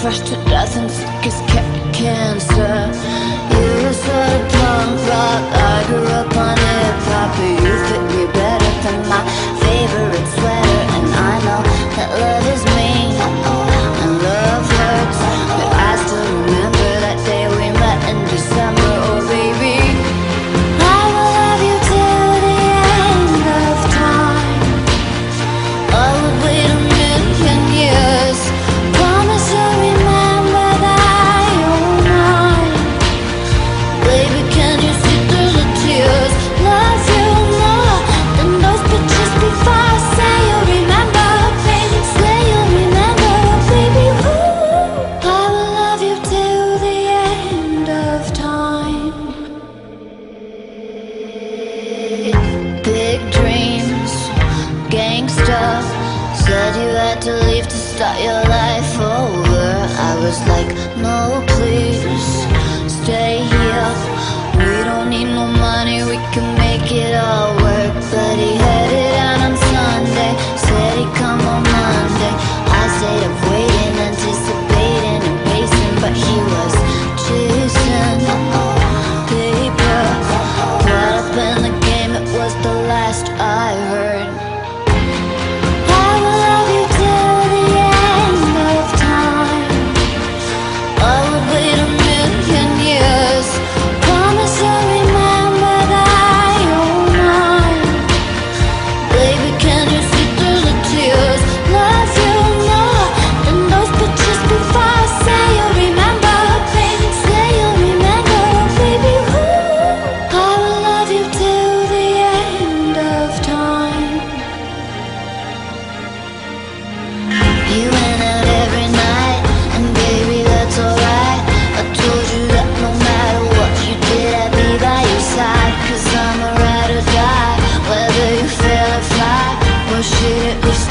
fresh to death and sick as ca- cancer. to leave to start your life over. I was like, no please, stay here. We don't need no money, we can make it all work. But he headed out on Sunday, said he'd come on Monday. I stayed up waiting, anticipating and pacing But he was chasing. Paper Caught up in the game, it was the last minute,